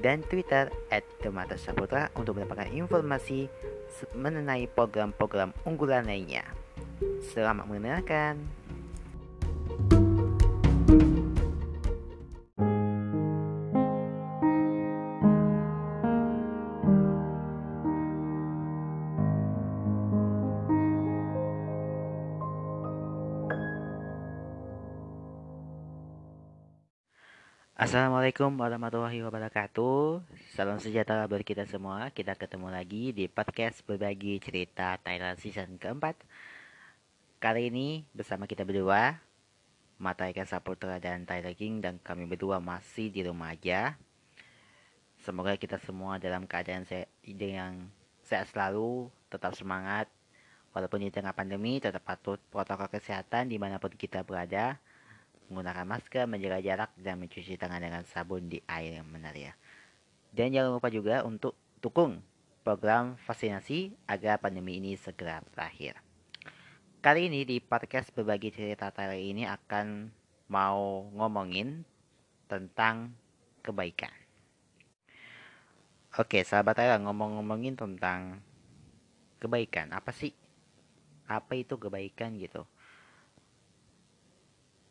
dan Twitter at Demata Saputra untuk mendapatkan informasi mengenai program-program unggulan lainnya. Selamat mendengarkan. Assalamualaikum warahmatullahi wabarakatuh. Salam sejahtera buat kita semua. Kita ketemu lagi di podcast berbagi cerita Thailand season keempat. Kali ini bersama kita berdua Mata Ikan Saputra dan Thailand King Dan kami berdua masih di rumah aja. Semoga kita semua dalam keadaan sehat, yang sehat selalu Tetap semangat. Walaupun di tengah pandemi tetap patuh protokol kesehatan di mana pun kita berada menggunakan masker, menjaga jarak, dan mencuci tangan dengan sabun di air yang benar ya. Dan jangan lupa juga untuk dukung program vaksinasi agar pandemi ini segera berakhir. Kali ini di podcast berbagi cerita Thailand ini akan mau ngomongin tentang kebaikan. Oke, sahabat Thailand ngomong-ngomongin tentang kebaikan. Apa sih? Apa itu kebaikan gitu?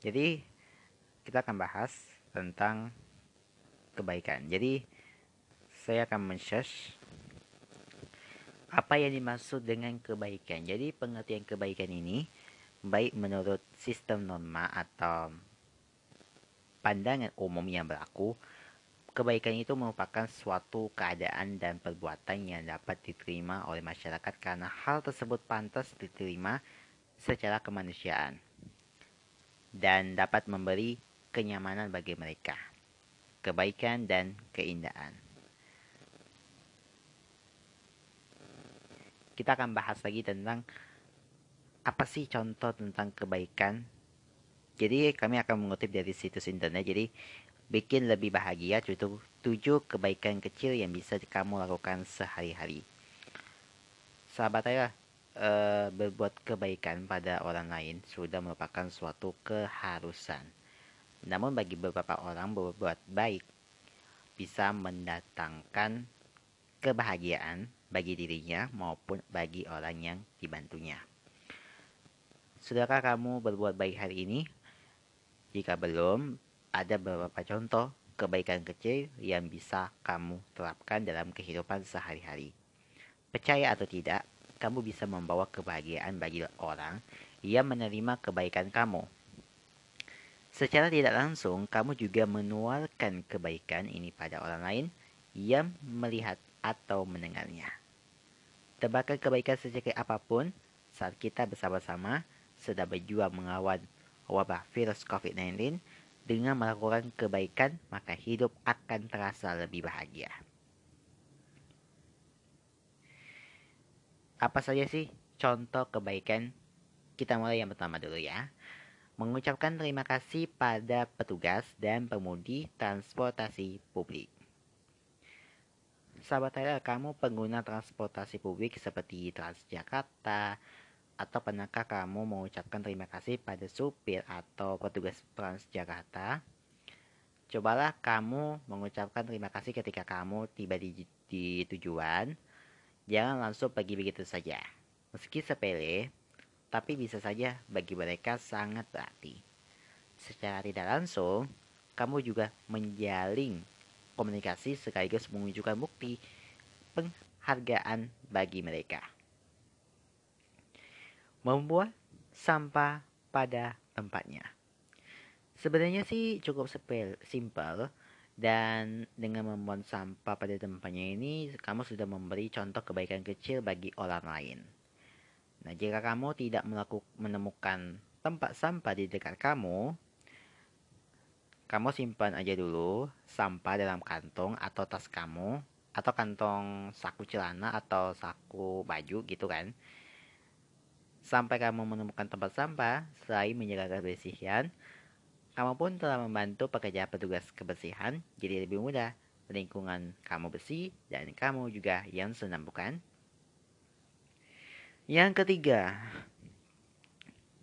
Jadi kita akan bahas tentang kebaikan. Jadi saya akan men-search apa yang dimaksud dengan kebaikan. Jadi pengertian kebaikan ini baik menurut sistem norma atau pandangan umum yang berlaku, kebaikan itu merupakan suatu keadaan dan perbuatan yang dapat diterima oleh masyarakat karena hal tersebut pantas diterima secara kemanusiaan dan dapat memberi kenyamanan bagi mereka, kebaikan dan keindahan. Kita akan bahas lagi tentang apa sih contoh tentang kebaikan. Jadi kami akan mengutip dari situs internet. Jadi bikin lebih bahagia itu tujuh kebaikan kecil yang bisa kamu lakukan sehari-hari. Sahabat saya, e, berbuat kebaikan pada orang lain sudah merupakan suatu keharusan. Namun bagi beberapa orang berbuat baik bisa mendatangkan kebahagiaan bagi dirinya maupun bagi orang yang dibantunya. Sudahkah kamu berbuat baik hari ini? Jika belum, ada beberapa contoh kebaikan kecil yang bisa kamu terapkan dalam kehidupan sehari-hari. Percaya atau tidak, kamu bisa membawa kebahagiaan bagi orang yang menerima kebaikan kamu. Secara tidak langsung, kamu juga menularkan kebaikan ini pada orang lain yang melihat atau mendengarnya. Tebakan kebaikan sejak apa pun saat kita bersama-sama sedang berjuang melawan wabah virus COVID-19 dengan melakukan kebaikan, maka hidup akan terasa lebih bahagia. Apa saja sih contoh kebaikan? Kita mulai yang pertama dulu ya. Mengucapkan terima kasih pada petugas dan pemudi transportasi publik. Sahabat saya, kamu pengguna transportasi publik seperti Transjakarta, atau pernahkah kamu mengucapkan terima kasih pada supir atau petugas Transjakarta? Cobalah kamu mengucapkan terima kasih ketika kamu tiba di, di tujuan Jangan langsung pergi begitu saja. Meski sepele, tapi bisa saja bagi mereka sangat berarti. Secara tidak langsung, kamu juga menjalin komunikasi sekaligus menunjukkan bukti penghargaan bagi mereka. Membuat sampah pada tempatnya. Sebenarnya sih cukup simpel, dan dengan membuang sampah pada tempatnya ini, kamu sudah memberi contoh kebaikan kecil bagi orang lain. Nah, jika kamu tidak menemukan tempat sampah di dekat kamu, kamu simpan aja dulu sampah dalam kantong atau tas kamu atau kantong saku celana atau saku baju gitu kan. Sampai kamu menemukan tempat sampah, selain menjaga kebersihan, kamu pun telah membantu pekerja petugas kebersihan jadi lebih mudah. Lingkungan kamu bersih dan kamu juga yang senang bukan? Yang ketiga,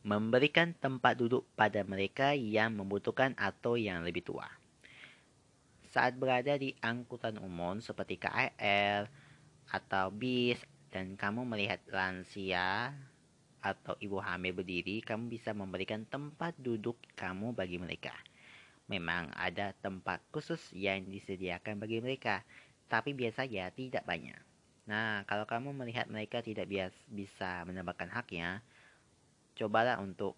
memberikan tempat duduk pada mereka yang membutuhkan atau yang lebih tua. Saat berada di angkutan umum seperti KRL atau bis dan kamu melihat lansia atau ibu hamil berdiri, kamu bisa memberikan tempat duduk kamu bagi mereka. Memang ada tempat khusus yang disediakan bagi mereka, tapi biasanya tidak banyak. Nah, kalau kamu melihat mereka tidak bias bisa mendapatkan haknya, cobalah untuk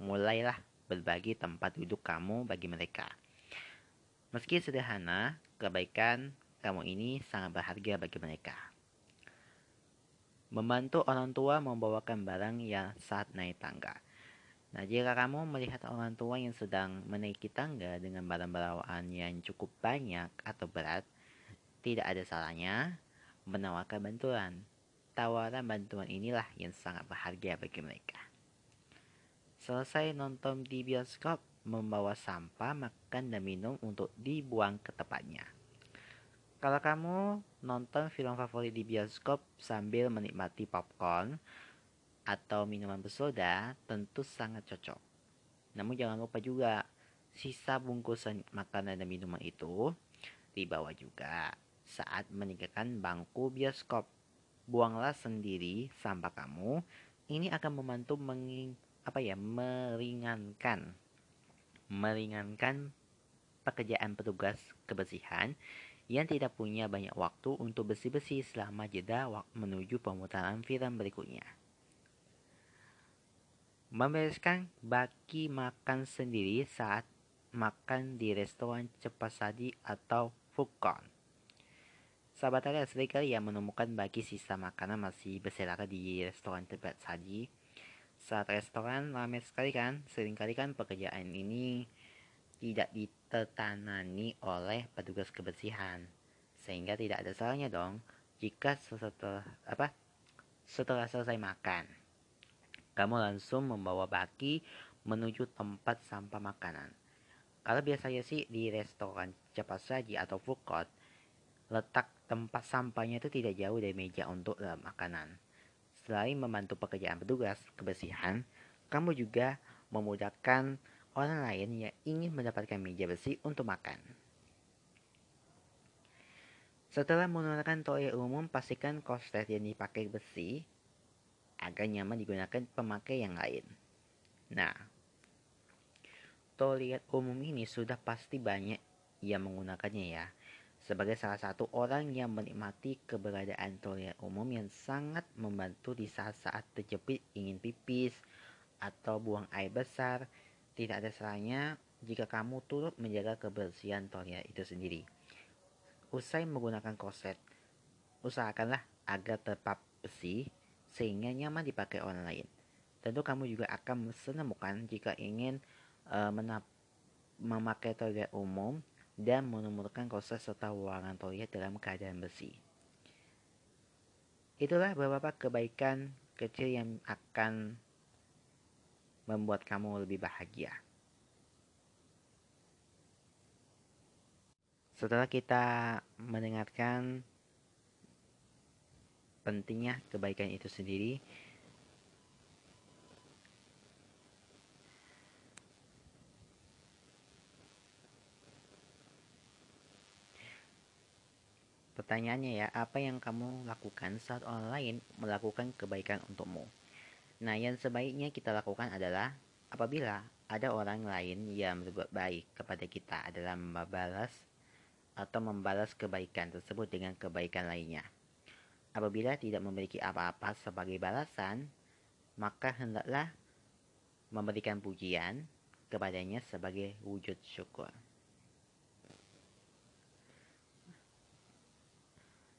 mulailah berbagi tempat duduk kamu bagi mereka. Meski sederhana, kebaikan kamu ini sangat berharga bagi mereka. Membantu orang tua membawakan barang yang saat naik tangga. Nah, jika kamu melihat orang tua yang sedang menaiki tangga dengan barang bawaan yang cukup banyak atau berat, tidak ada salahnya menawarkan bantuan tawaran bantuan inilah yang sangat berharga bagi mereka. Selesai nonton di bioskop, membawa sampah, makan, dan minum untuk dibuang ke tempatnya. Kalau kamu nonton film favorit di bioskop sambil menikmati popcorn atau minuman bersoda, tentu sangat cocok. Namun jangan lupa juga, sisa bungkusan makanan dan minuman itu dibawa juga saat meninggalkan bangku bioskop buanglah sendiri sampah kamu. Ini akan membantu menging, apa ya, meringankan meringankan pekerjaan petugas kebersihan yang tidak punya banyak waktu untuk bersih-bersih selama jeda menuju pemutaran film berikutnya. Membereskan baki makan sendiri saat makan di restoran cepat saji atau food court. Sahabat Arya sering kali yang menemukan bagi sisa makanan masih berserakan di restoran tempat saji. Saat restoran ramai sekali kan, sering kali kan pekerjaan ini tidak ditertanani oleh petugas kebersihan. Sehingga tidak ada salahnya dong jika setelah apa setelah selesai makan. Kamu langsung membawa baki menuju tempat sampah makanan. Kalau biasanya sih di restoran cepat saji atau food court, letak tempat sampahnya itu tidak jauh dari meja untuk dalam makanan. Selain membantu pekerjaan petugas kebersihan, kamu juga memudahkan orang lain yang ingin mendapatkan meja bersih untuk makan. Setelah menggunakan toilet umum, pastikan koslet yang dipakai bersih agar nyaman digunakan pemakai yang lain. Nah, toilet umum ini sudah pasti banyak yang menggunakannya ya sebagai salah satu orang yang menikmati keberadaan toilet umum yang sangat membantu di saat-saat terjepit ingin pipis atau buang air besar, tidak ada salahnya jika kamu turut menjaga kebersihan toilet itu sendiri. Usai menggunakan korset, usahakanlah agar tetap bersih sehingga nyaman dipakai orang lain. Tentu kamu juga akan menemukan jika ingin uh, memakai toilet umum dan menemukan proses serta ruangan toilet dalam keadaan bersih. Itulah beberapa kebaikan kecil yang akan membuat kamu lebih bahagia. Setelah kita mendengarkan pentingnya kebaikan itu sendiri, Pertanyaannya ya, apa yang kamu lakukan saat orang lain melakukan kebaikan untukmu? Nah, yang sebaiknya kita lakukan adalah apabila ada orang lain yang berbuat baik kepada kita adalah membalas atau membalas kebaikan tersebut dengan kebaikan lainnya. Apabila tidak memiliki apa-apa sebagai balasan, maka hendaklah memberikan pujian kepadanya sebagai wujud syukur.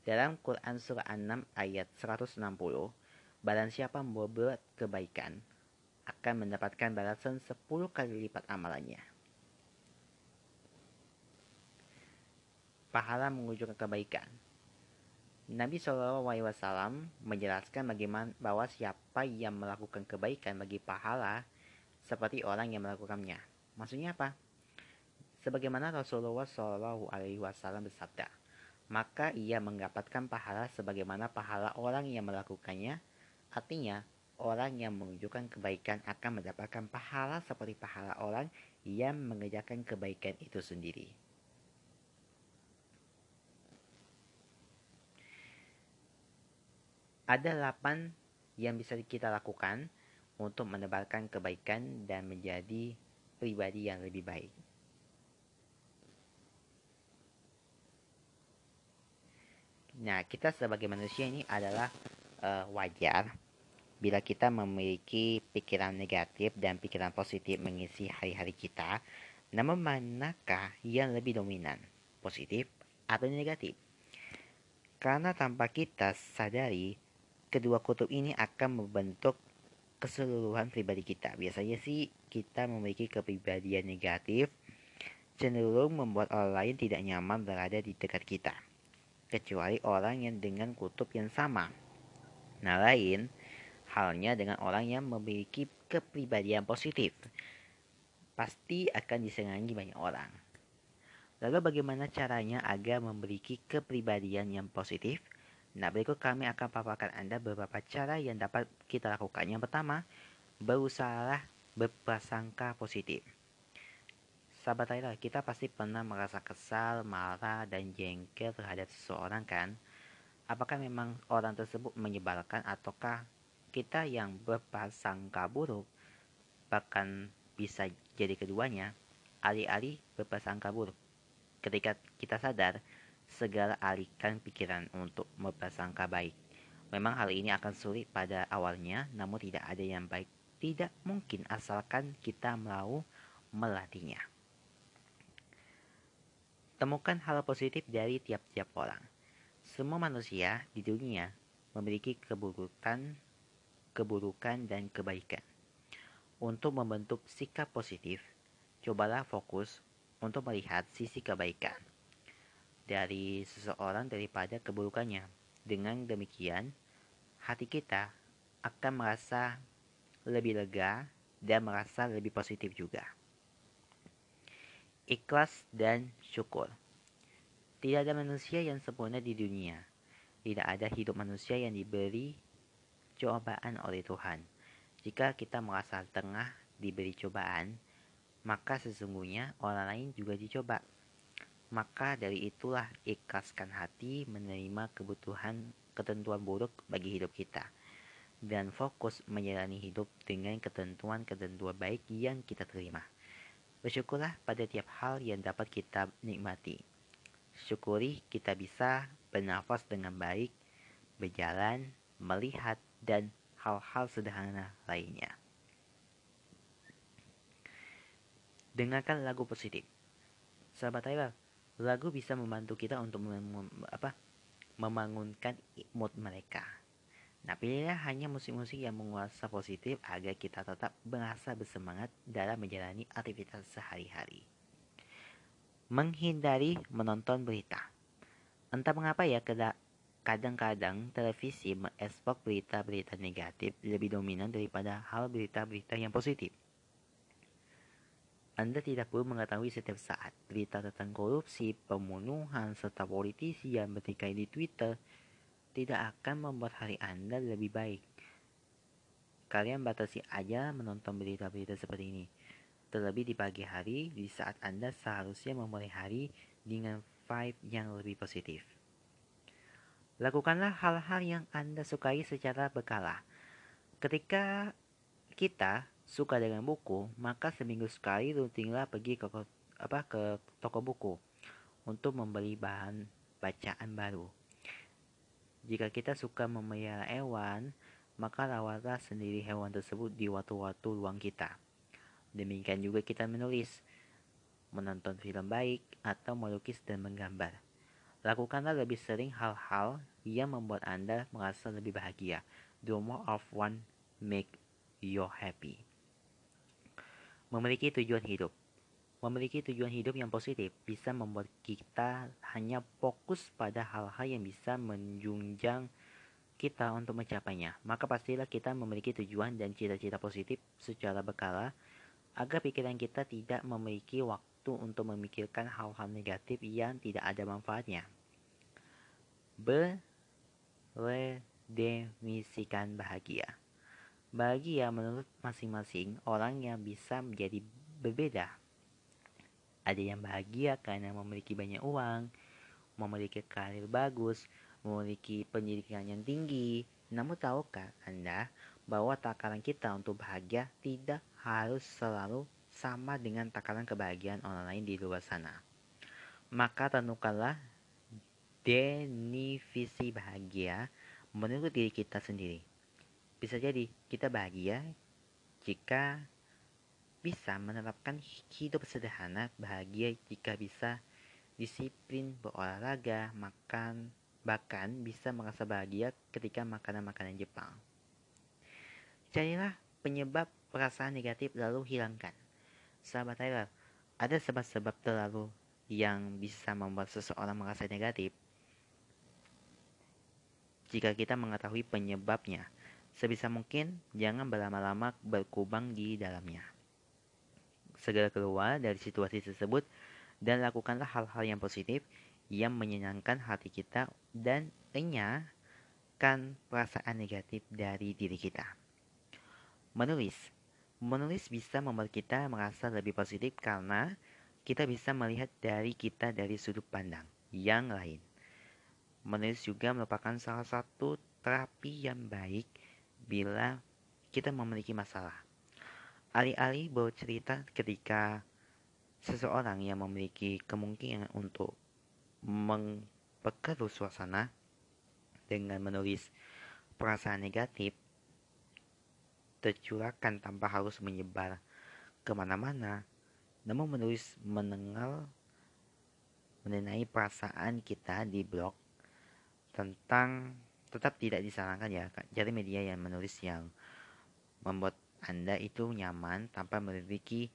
Dalam Quran Surah 6 ayat 160, barang siapa membuat kebaikan akan mendapatkan balasan 10 kali lipat amalannya. pahala menunjukkan kebaikan. Nabi Shallallahu Alaihi Wasallam menjelaskan bagaimana bahwa siapa yang melakukan kebaikan bagi pahala seperti orang yang melakukannya. Maksudnya apa? Sebagaimana Rasulullah Shallallahu Alaihi Wasallam bersabda, maka ia mendapatkan pahala sebagaimana pahala orang yang melakukannya. Artinya, orang yang menunjukkan kebaikan akan mendapatkan pahala seperti pahala orang yang mengerjakan kebaikan itu sendiri. Ada delapan yang bisa kita lakukan untuk menebarkan kebaikan dan menjadi pribadi yang lebih baik. Nah, kita sebagai manusia ini adalah uh, wajar bila kita memiliki pikiran negatif dan pikiran positif mengisi hari-hari kita. Namun manakah yang lebih dominan, positif atau negatif? Karena tanpa kita sadari, kedua kutub ini akan membentuk keseluruhan pribadi kita. Biasanya sih kita memiliki kepribadian negatif cenderung membuat orang lain tidak nyaman berada di dekat kita. Kecuali orang yang dengan kutub yang sama. Nah lain, halnya dengan orang yang memiliki kepribadian positif. Pasti akan disenangi banyak orang. Lalu bagaimana caranya agar memiliki kepribadian yang positif? Nah, berikut kami akan paparkan Anda beberapa cara yang dapat kita lakukan. Yang pertama, berusaha berprasangka positif. Sahabat Tyler, kita pasti pernah merasa kesal, marah, dan jengkel terhadap seseorang kan? Apakah memang orang tersebut menyebalkan ataukah kita yang berprasangka buruk bahkan bisa jadi keduanya alih-alih berprasangka buruk. Ketika kita sadar, segala alihkan pikiran untuk berprasangka baik. Memang hal ini akan sulit pada awalnya, namun tidak ada yang baik. Tidak mungkin asalkan kita mau melatihnya. Temukan hal positif dari tiap-tiap orang. Semua manusia di dunia memiliki keburukan, keburukan dan kebaikan. Untuk membentuk sikap positif, cobalah fokus untuk melihat sisi kebaikan dari seseorang daripada keburukannya. Dengan demikian, hati kita akan merasa lebih lega dan merasa lebih positif juga. Ikhlas dan syukur. Tidak ada manusia yang sempurna di dunia. Tidak ada hidup manusia yang diberi cobaan oleh Tuhan. Jika kita merasa tengah diberi cobaan, maka sesungguhnya orang lain juga dicoba maka dari itulah ikhlaskan hati menerima kebutuhan ketentuan buruk bagi hidup kita dan fokus menjalani hidup dengan ketentuan-ketentuan baik yang kita terima. Bersyukurlah pada tiap hal yang dapat kita nikmati. Syukuri kita bisa bernafas dengan baik, berjalan, melihat, dan hal-hal sederhana lainnya. Dengarkan lagu positif. Sahabat Tyler, lagu bisa membantu kita untuk mem apa membangunkan mood mereka. Nah, pilihlah hanya musik-musik yang menguasa positif agar kita tetap merasa bersemangat dalam menjalani aktivitas sehari-hari. Menghindari menonton berita. Entah mengapa ya, kadang-kadang televisi mengekspor berita-berita negatif lebih dominan daripada hal berita-berita yang positif. Anda tidak perlu mengetahui setiap saat berita tentang korupsi, pembunuhan, serta politisi yang bertikai di Twitter tidak akan membuat hari Anda lebih baik. Kalian batasi aja menonton berita-berita seperti ini. Terlebih di pagi hari, di saat Anda seharusnya memulai hari dengan vibe yang lebih positif. Lakukanlah hal-hal yang Anda sukai secara berkala. Ketika kita suka dengan buku, maka seminggu sekali rutinlah pergi ke apa ke toko buku untuk membeli bahan bacaan baru. Jika kita suka memelihara hewan, maka rawatlah sendiri hewan tersebut di waktu-waktu luang kita. Demikian juga kita menulis, menonton film baik, atau melukis dan menggambar. Lakukanlah lebih sering hal-hal yang membuat Anda merasa lebih bahagia. Do more of one make you happy memiliki tujuan hidup. Memiliki tujuan hidup yang positif bisa membuat kita hanya fokus pada hal-hal yang bisa menjunjang kita untuk mencapainya. Maka pastilah kita memiliki tujuan dan cita-cita positif secara berkala agar pikiran kita tidak memiliki waktu untuk memikirkan hal-hal negatif yang tidak ada manfaatnya. Berdefinisikan bahagia. Bahagia menurut masing-masing orang yang bisa menjadi berbeda ada yang bahagia karena memiliki banyak uang, memiliki karir bagus, memiliki pendidikan yang tinggi. Namun tahukah Anda bahwa takaran kita untuk bahagia tidak harus selalu sama dengan takaran kebahagiaan orang lain di luar sana. Maka tentukanlah definisi bahagia menurut diri kita sendiri. Bisa jadi kita bahagia jika bisa menerapkan hidup sederhana, bahagia jika bisa disiplin berolahraga, makan, bahkan bisa merasa bahagia ketika makanan-makanan Jepang. Carilah penyebab perasaan negatif lalu hilangkan. Sahabat Tyler, ada sebab-sebab terlalu yang bisa membuat seseorang merasa negatif. Jika kita mengetahui penyebabnya, sebisa mungkin jangan berlama-lama berkubang di dalamnya segera keluar dari situasi tersebut dan lakukanlah hal-hal yang positif yang menyenangkan hati kita dan enyahkan perasaan negatif dari diri kita. Menulis Menulis bisa membuat kita merasa lebih positif karena kita bisa melihat dari kita dari sudut pandang yang lain. Menulis juga merupakan salah satu terapi yang baik bila kita memiliki masalah. Alih-alih bercerita ketika seseorang yang memiliki kemungkinan untuk memperkeruh suasana dengan menulis perasaan negatif tercurahkan tanpa harus menyebar ke mana-mana namun menulis menengal mengenai perasaan kita di blog tentang tetap tidak disarankan ya jadi media yang menulis yang membuat anda itu nyaman tanpa memiliki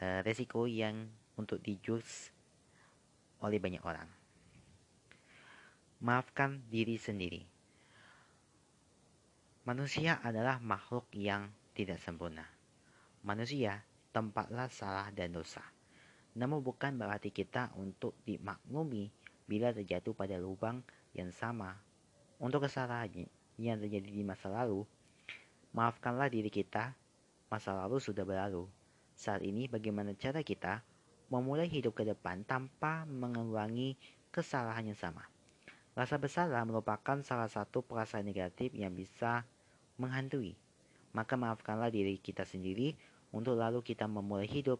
uh, resiko yang untuk dijus oleh banyak orang. Maafkan diri sendiri. Manusia adalah makhluk yang tidak sempurna. Manusia tempatlah salah dan dosa. Namun bukan berarti kita untuk dimaklumi bila terjatuh pada lubang yang sama. Untuk kesalahan yang terjadi di masa lalu, maafkanlah diri kita Masa lalu sudah berlalu. Saat ini bagaimana cara kita memulai hidup ke depan tanpa mengulangi kesalahan yang sama. Rasa bersalah merupakan salah satu perasaan negatif yang bisa menghantui. Maka maafkanlah diri kita sendiri untuk lalu kita memulai hidup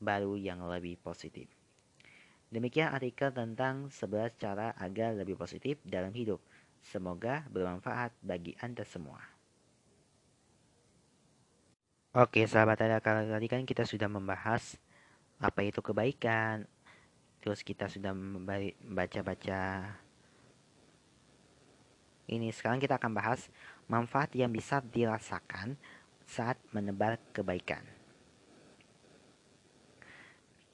baru yang lebih positif. Demikian artikel tentang 11 cara agar lebih positif dalam hidup. Semoga bermanfaat bagi Anda semua. Oke, sahabat ada kali tadi kan kita sudah membahas apa itu kebaikan. Terus kita sudah membaca-baca ini. Sekarang kita akan bahas manfaat yang bisa dirasakan saat menebar kebaikan.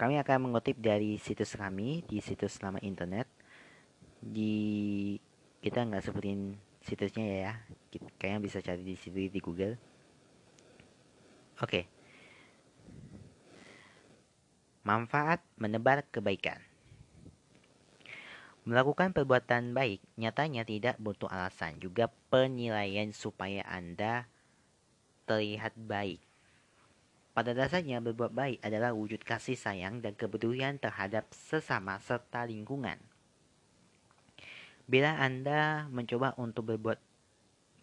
Kami akan mengutip dari situs kami di situs nama internet. Di kita nggak sebutin situsnya ya, kayaknya bisa cari di situ di Google Oke. Manfaat menebar kebaikan. Melakukan perbuatan baik nyatanya tidak butuh alasan, juga penilaian supaya Anda terlihat baik. Pada dasarnya berbuat baik adalah wujud kasih sayang dan kepedulian terhadap sesama serta lingkungan. Bila Anda mencoba untuk berbuat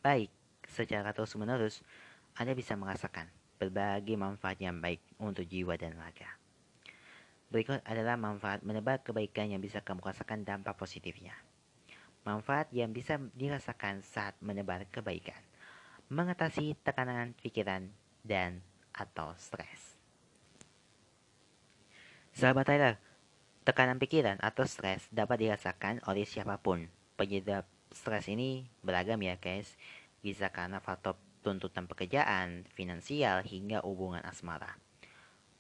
baik secara terus-menerus, Anda bisa merasakan berbagai manfaat yang baik untuk jiwa dan raga. Berikut adalah manfaat menebar kebaikan yang bisa kamu rasakan dampak positifnya. Manfaat yang bisa dirasakan saat menebar kebaikan. Mengatasi tekanan pikiran dan atau stres. Sahabat Tyler, tekanan pikiran atau stres dapat dirasakan oleh siapa pun. Penyebab stres ini beragam ya guys. Bisa karena faktor tuntutan pekerjaan, finansial, hingga hubungan asmara.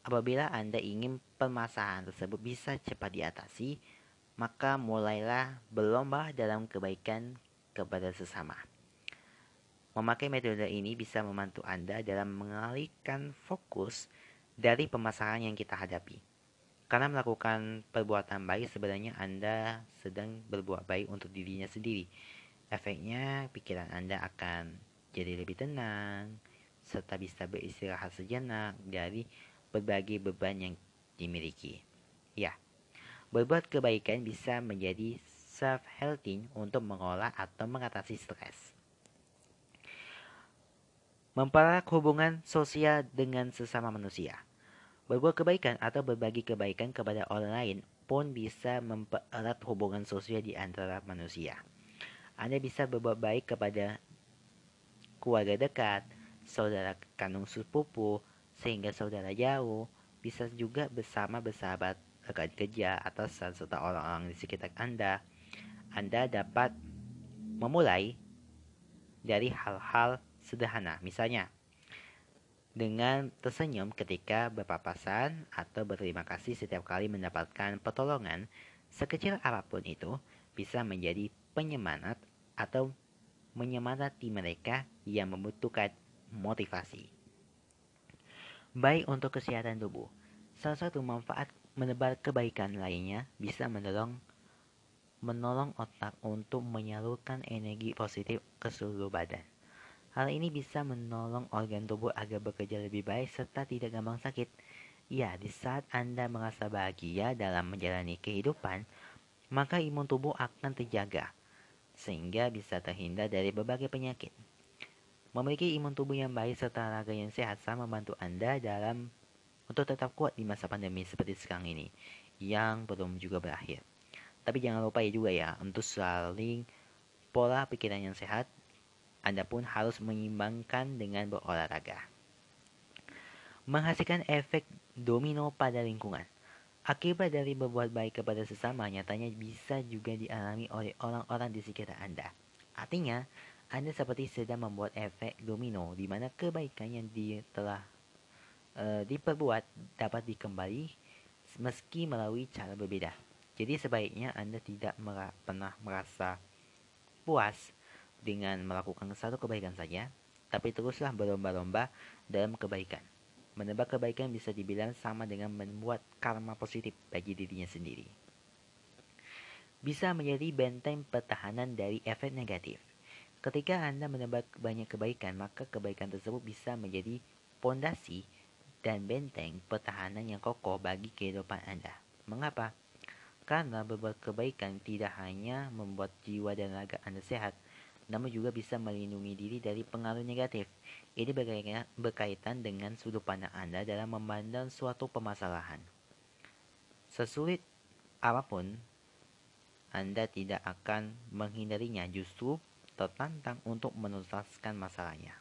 Apabila Anda ingin permasalahan tersebut bisa cepat diatasi, maka mulailah berlomba dalam kebaikan kepada sesama. Memakai metode ini bisa membantu Anda dalam mengalihkan fokus dari permasalahan yang kita hadapi. Karena melakukan perbuatan baik sebenarnya Anda sedang berbuat baik untuk dirinya sendiri. Efeknya pikiran Anda akan jadi lebih tenang, serta bisa beristirahat sejenak dari berbagai beban yang dimiliki. Ya, berbuat kebaikan bisa menjadi self-healing untuk mengolah atau mengatasi stres. Mempererat hubungan sosial dengan sesama manusia. Berbuat kebaikan atau berbagi kebaikan kepada orang lain pun bisa mempererat hubungan sosial di antara manusia. Anda bisa berbuat baik kepada keluarga dekat, saudara kandung sepupu, sehingga saudara jauh bisa juga bersama bersahabat rekan kerja atau serta orang-orang di sekitar Anda. Anda dapat memulai dari hal-hal sederhana, misalnya dengan tersenyum ketika berpapasan atau berterima kasih setiap kali mendapatkan pertolongan, sekecil apa pun itu bisa menjadi penyemangat atau menyemangati mereka yang membutuhkan motivasi baik untuk kesehatan tubuh. Salah satu manfaat menebar kebaikan lainnya bisa menolong menolong otak untuk menyalurkan energi positif ke seluruh badan. Hal ini bisa menolong organ tubuh agar bekerja lebih baik serta tidak gampang sakit. Ya, di saat Anda merasa bahagia dalam menjalani kehidupan, maka imun tubuh akan terjaga, sehingga bisa terhindar dari berbagai penyakit. Memiliki imun tubuh yang baik serta raga yang sehat sama membantu Anda dalam untuk tetap kuat di masa pandemi seperti sekarang ini yang belum juga berakhir. Tapi jangan lupa ya juga ya untuk saling pola pikiran yang sehat. Anda pun harus menyimbangkan dengan berolahraga. Menghasilkan efek domino pada lingkungan. Akibat dari berbuat baik kepada sesama nyatanya bisa juga dialami oleh orang-orang di sekitar Anda. Artinya, anda seperti sedang membuat efek domino di mana kebaikan yang di, telah uh, diperbuat dapat dikembali meski melalui cara berbeda. Jadi sebaiknya Anda tidak mera pernah merasa puas dengan melakukan satu kebaikan saja, tapi teruslah berlomba-lomba dalam kebaikan. Menebar kebaikan bisa dibilang sama dengan membuat karma positif bagi dirinya sendiri. Bisa menjadi benteng pertahanan dari efek negatif. Ketika Anda menebar banyak kebaikan, maka kebaikan tersebut bisa menjadi pondasi dan benteng pertahanan yang kokoh bagi kehidupan Anda. Mengapa? Karena berbuat kebaikan tidak hanya membuat jiwa dan raga Anda sehat, namun juga bisa melindungi diri dari pengaruh negatif. Ini berkaitan dengan sudut pandang Anda dalam memandang suatu permasalahan. Sesulit apa pun, Anda tidak akan menghindarinya, justru tertantang untuk menuntaskan masalahnya.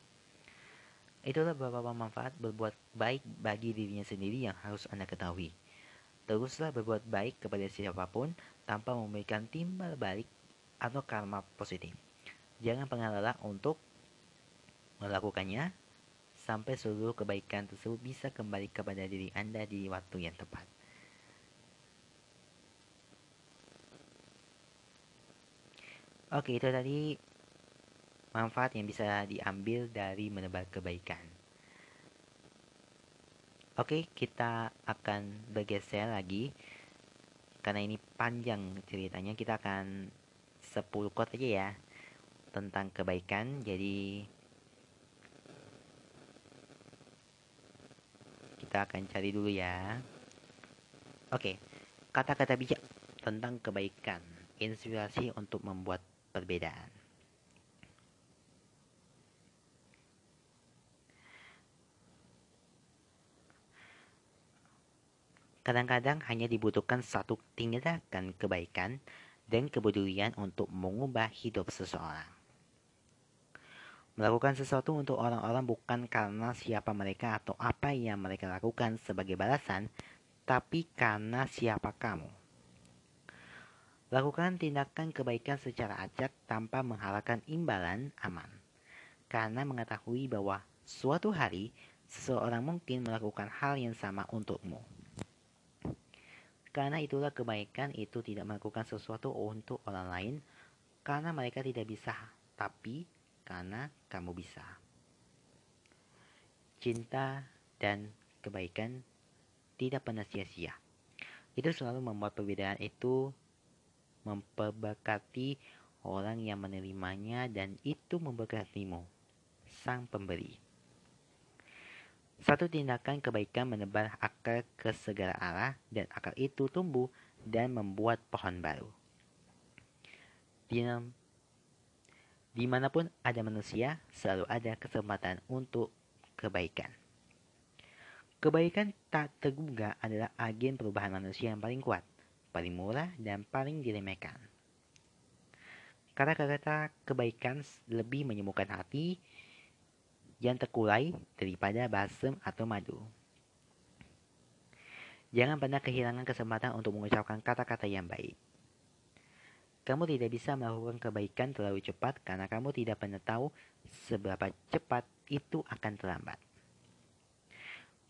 Itulah beberapa manfaat berbuat baik bagi dirinya sendiri yang harus Anda ketahui. Teruslah berbuat baik kepada siapa pun tanpa memberikan timbal balik atau karma positif. Jangan pernah lelah untuk melakukannya sampai seluruh kebaikan tersebut bisa kembali kepada diri Anda di waktu yang tepat. Oke, itu tadi manfaat yang bisa diambil dari menebar kebaikan. Oke, kita akan bergeser lagi karena ini panjang ceritanya. Kita akan 10 quote aja ya tentang kebaikan. Jadi kita akan cari dulu ya. Oke, kata-kata bijak tentang kebaikan, inspirasi untuk membuat perbedaan. Kadang-kadang hanya dibutuhkan satu tindakan kebaikan dan kepedulian untuk mengubah hidup seseorang. Melakukan sesuatu untuk orang-orang bukan karena siapa mereka atau apa yang mereka lakukan sebagai balasan, tapi karena siapa kamu. Lakukan tindakan kebaikan secara acak tanpa mengharapkan imbalan aman. Karena mengetahui bahwa suatu hari seseorang mungkin melakukan hal yang sama untukmu. Karena itulah kebaikan itu tidak melakukan sesuatu untuk orang lain karena mereka tidak bisa, tapi karena kamu bisa. Cinta dan kebaikan tidak pernah sia-sia. Itu selalu membuat perbedaan itu memperberkati orang yang menerimanya dan itu memberkatimu, sang pemberi. Satu tindakan kebaikan menebar akar ke segala arah dan akar itu tumbuh dan membuat pohon baru. Di mana pun ada manusia, selalu ada kesempatan untuk kebaikan. Kebaikan tak tergugah adalah agen perubahan manusia yang paling kuat, paling murah, dan paling diremehkan. Kata-kata kebaikan lebih menyembuhkan hati yang terkulai daripada basem atau madu. Jangan pernah kehilangan kesempatan untuk mengucapkan kata-kata yang baik. Kamu tidak bisa melakukan kebaikan terlalu cepat karena kamu tidak pernah tahu seberapa cepat itu akan terlambat.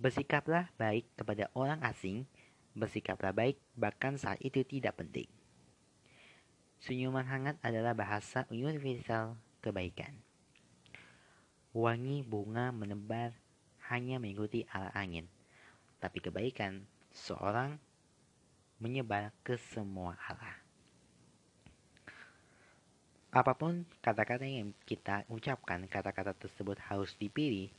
Bersikaplah baik kepada orang asing, bersikaplah baik bahkan saat itu tidak penting. Senyuman hangat adalah bahasa universal kebaikan. Wangi bunga menebar hanya mengikuti arah angin, tapi kebaikan seorang menyebar ke semua arah. Apa pun kata-kata yang kita ucapkan, kata-kata tersebut harus dipilih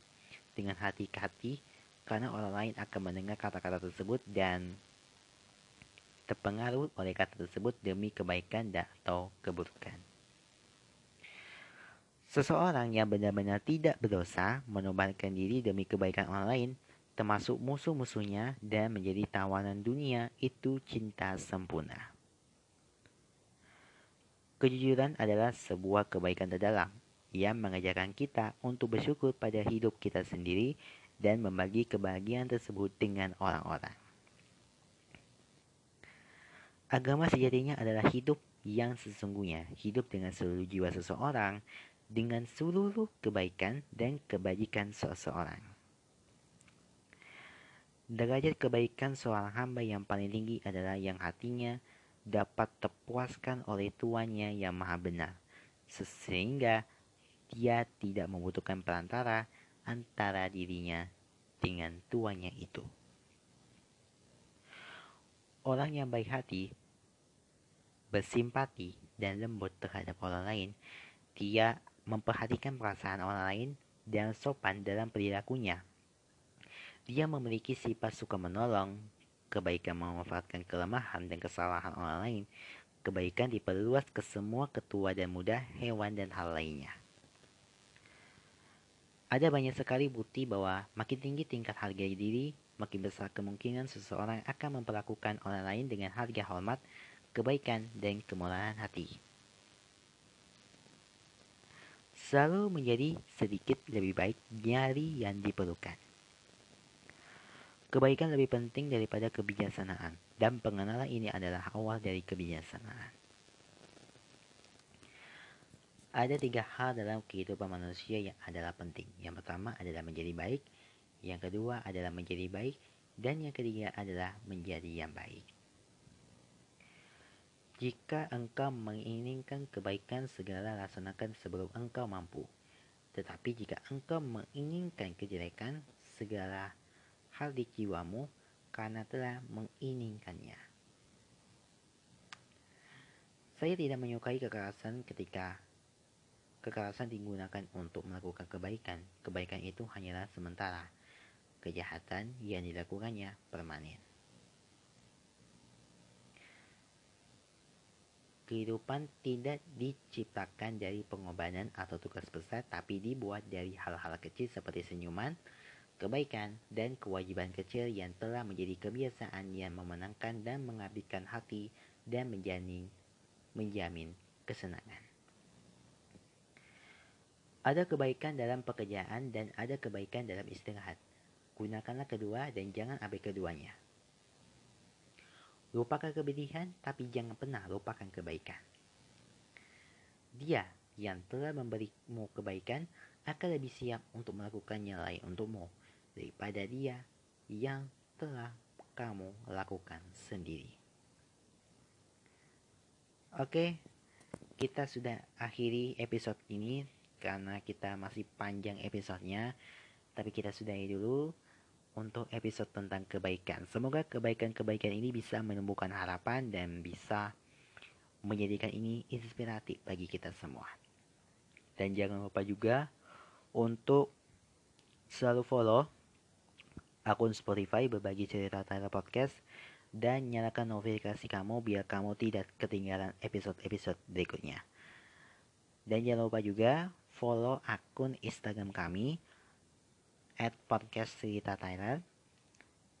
dengan hati ke hati karena orang lain akan mendengar kata-kata tersebut dan terpengaruh oleh kata tersebut demi kebaikan dan atau keburukan. Seseorang yang benar-benar tidak berdosa menobatkan diri demi kebaikan orang lain, termasuk musuh-musuhnya dan menjadi tawanan dunia, itu cinta sempurna. Kejujuran adalah sebuah kebaikan terdalam yang mengajarkan kita untuk bersyukur pada hidup kita sendiri dan membagi kebahagiaan tersebut dengan orang-orang. Agama sejatinya adalah hidup yang sesungguhnya, hidup dengan seluruh jiwa seseorang, dengan seluruh kebaikan dan kebajikan seseorang. Derajat kebaikan seorang hamba yang paling tinggi adalah yang hatinya dapat terpuaskan oleh tuannya yang maha benar, sehingga dia tidak membutuhkan perantara antara dirinya dengan tuannya itu. Orang yang baik hati, bersimpati, dan lembut terhadap orang lain, dia memperhatikan perasaan orang lain dan sopan dalam perilakunya. Dia memiliki sifat suka menolong, kebaikan memanfaatkan kelemahan dan kesalahan orang lain, kebaikan diperluas ke semua ketua dan muda, hewan, dan hal lainnya. Ada banyak sekali bukti bahwa makin tinggi tingkat harga diri, makin besar kemungkinan seseorang akan memperlakukan orang lain dengan harga hormat, kebaikan, dan kemurahan hati. Selalu menjadi sedikit lebih baik dari yang diperlukan. Kebaikan lebih penting daripada kebijaksanaan, dan pengenalan ini adalah awal dari kebijaksanaan. Ada tiga hal dalam kehidupan manusia yang adalah penting. Yang pertama adalah menjadi baik, yang kedua adalah menjadi baik, dan yang ketiga adalah menjadi yang baik. Jika engkau menginginkan kebaikan, segala laksanakan sebelum engkau mampu. Tetapi jika engkau menginginkan kejelekan, segala hal di jiwamu karena telah menginginkannya. Saya tidak menyukai kekerasan ketika Kekerasan digunakan untuk melakukan kebaikan. Kebaikan itu hanyalah sementara. Kejahatan yang dilakukannya permanen. Kehidupan tidak diciptakan dari pengorbanan atau tugas besar, tapi dibuat dari hal-hal kecil seperti senyuman, kebaikan, dan kewajiban kecil yang telah menjadi kebiasaan yang memenangkan dan mengabdikan hati dan menjamin, menjamin kesenangan. Ada kebaikan dalam pekerjaan dan ada kebaikan dalam istirahat. Gunakanlah kedua dan jangan ambil keduanya. Lupakan kebedihan, tapi jangan pernah lupakan kebaikan. Dia yang telah memberimu kebaikan akan lebih siap untuk melakukannya lain untukmu. Daripada dia yang telah kamu lakukan sendiri. Oke, kita sudah akhiri episode ini karena kita masih panjang episodenya. Tapi kita sudahi dulu untuk episode tentang kebaikan. Semoga kebaikan-kebaikan ini bisa menumbuhkan harapan dan bisa menjadikan ini inspiratif bagi kita semua. Dan jangan lupa juga untuk selalu follow akun Spotify berbagi cerita Tyler Podcast dan nyalakan notifikasi kamu biar kamu tidak ketinggalan episode-episode berikutnya. Dan jangan lupa juga follow akun Instagram kami at podcast cerita Thailand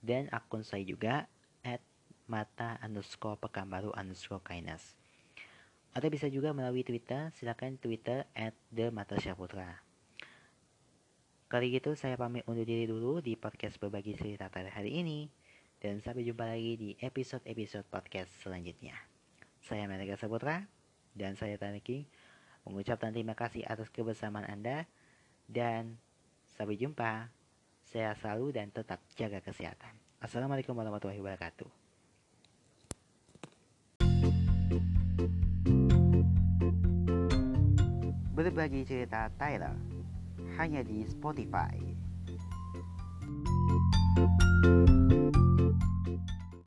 dan akun saya juga at mata underscore pekanbaru underscore kindness. Atau bisa juga melalui Twitter, silakan Twitter at the mata Syaputra. Kali gitu saya pamit undur diri dulu di podcast berbagi cerita Thailand hari ini. Dan sampai jumpa lagi di episode-episode podcast selanjutnya. Saya Mereka Saputra dan saya Taniki mengucapkan terima kasih atas kebersamaan Anda dan sampai jumpa. Saya selalu dan tetap jaga kesehatan. Assalamualaikum warahmatullahi wabarakatuh. Berbagi cerita Tyler hanya di Spotify.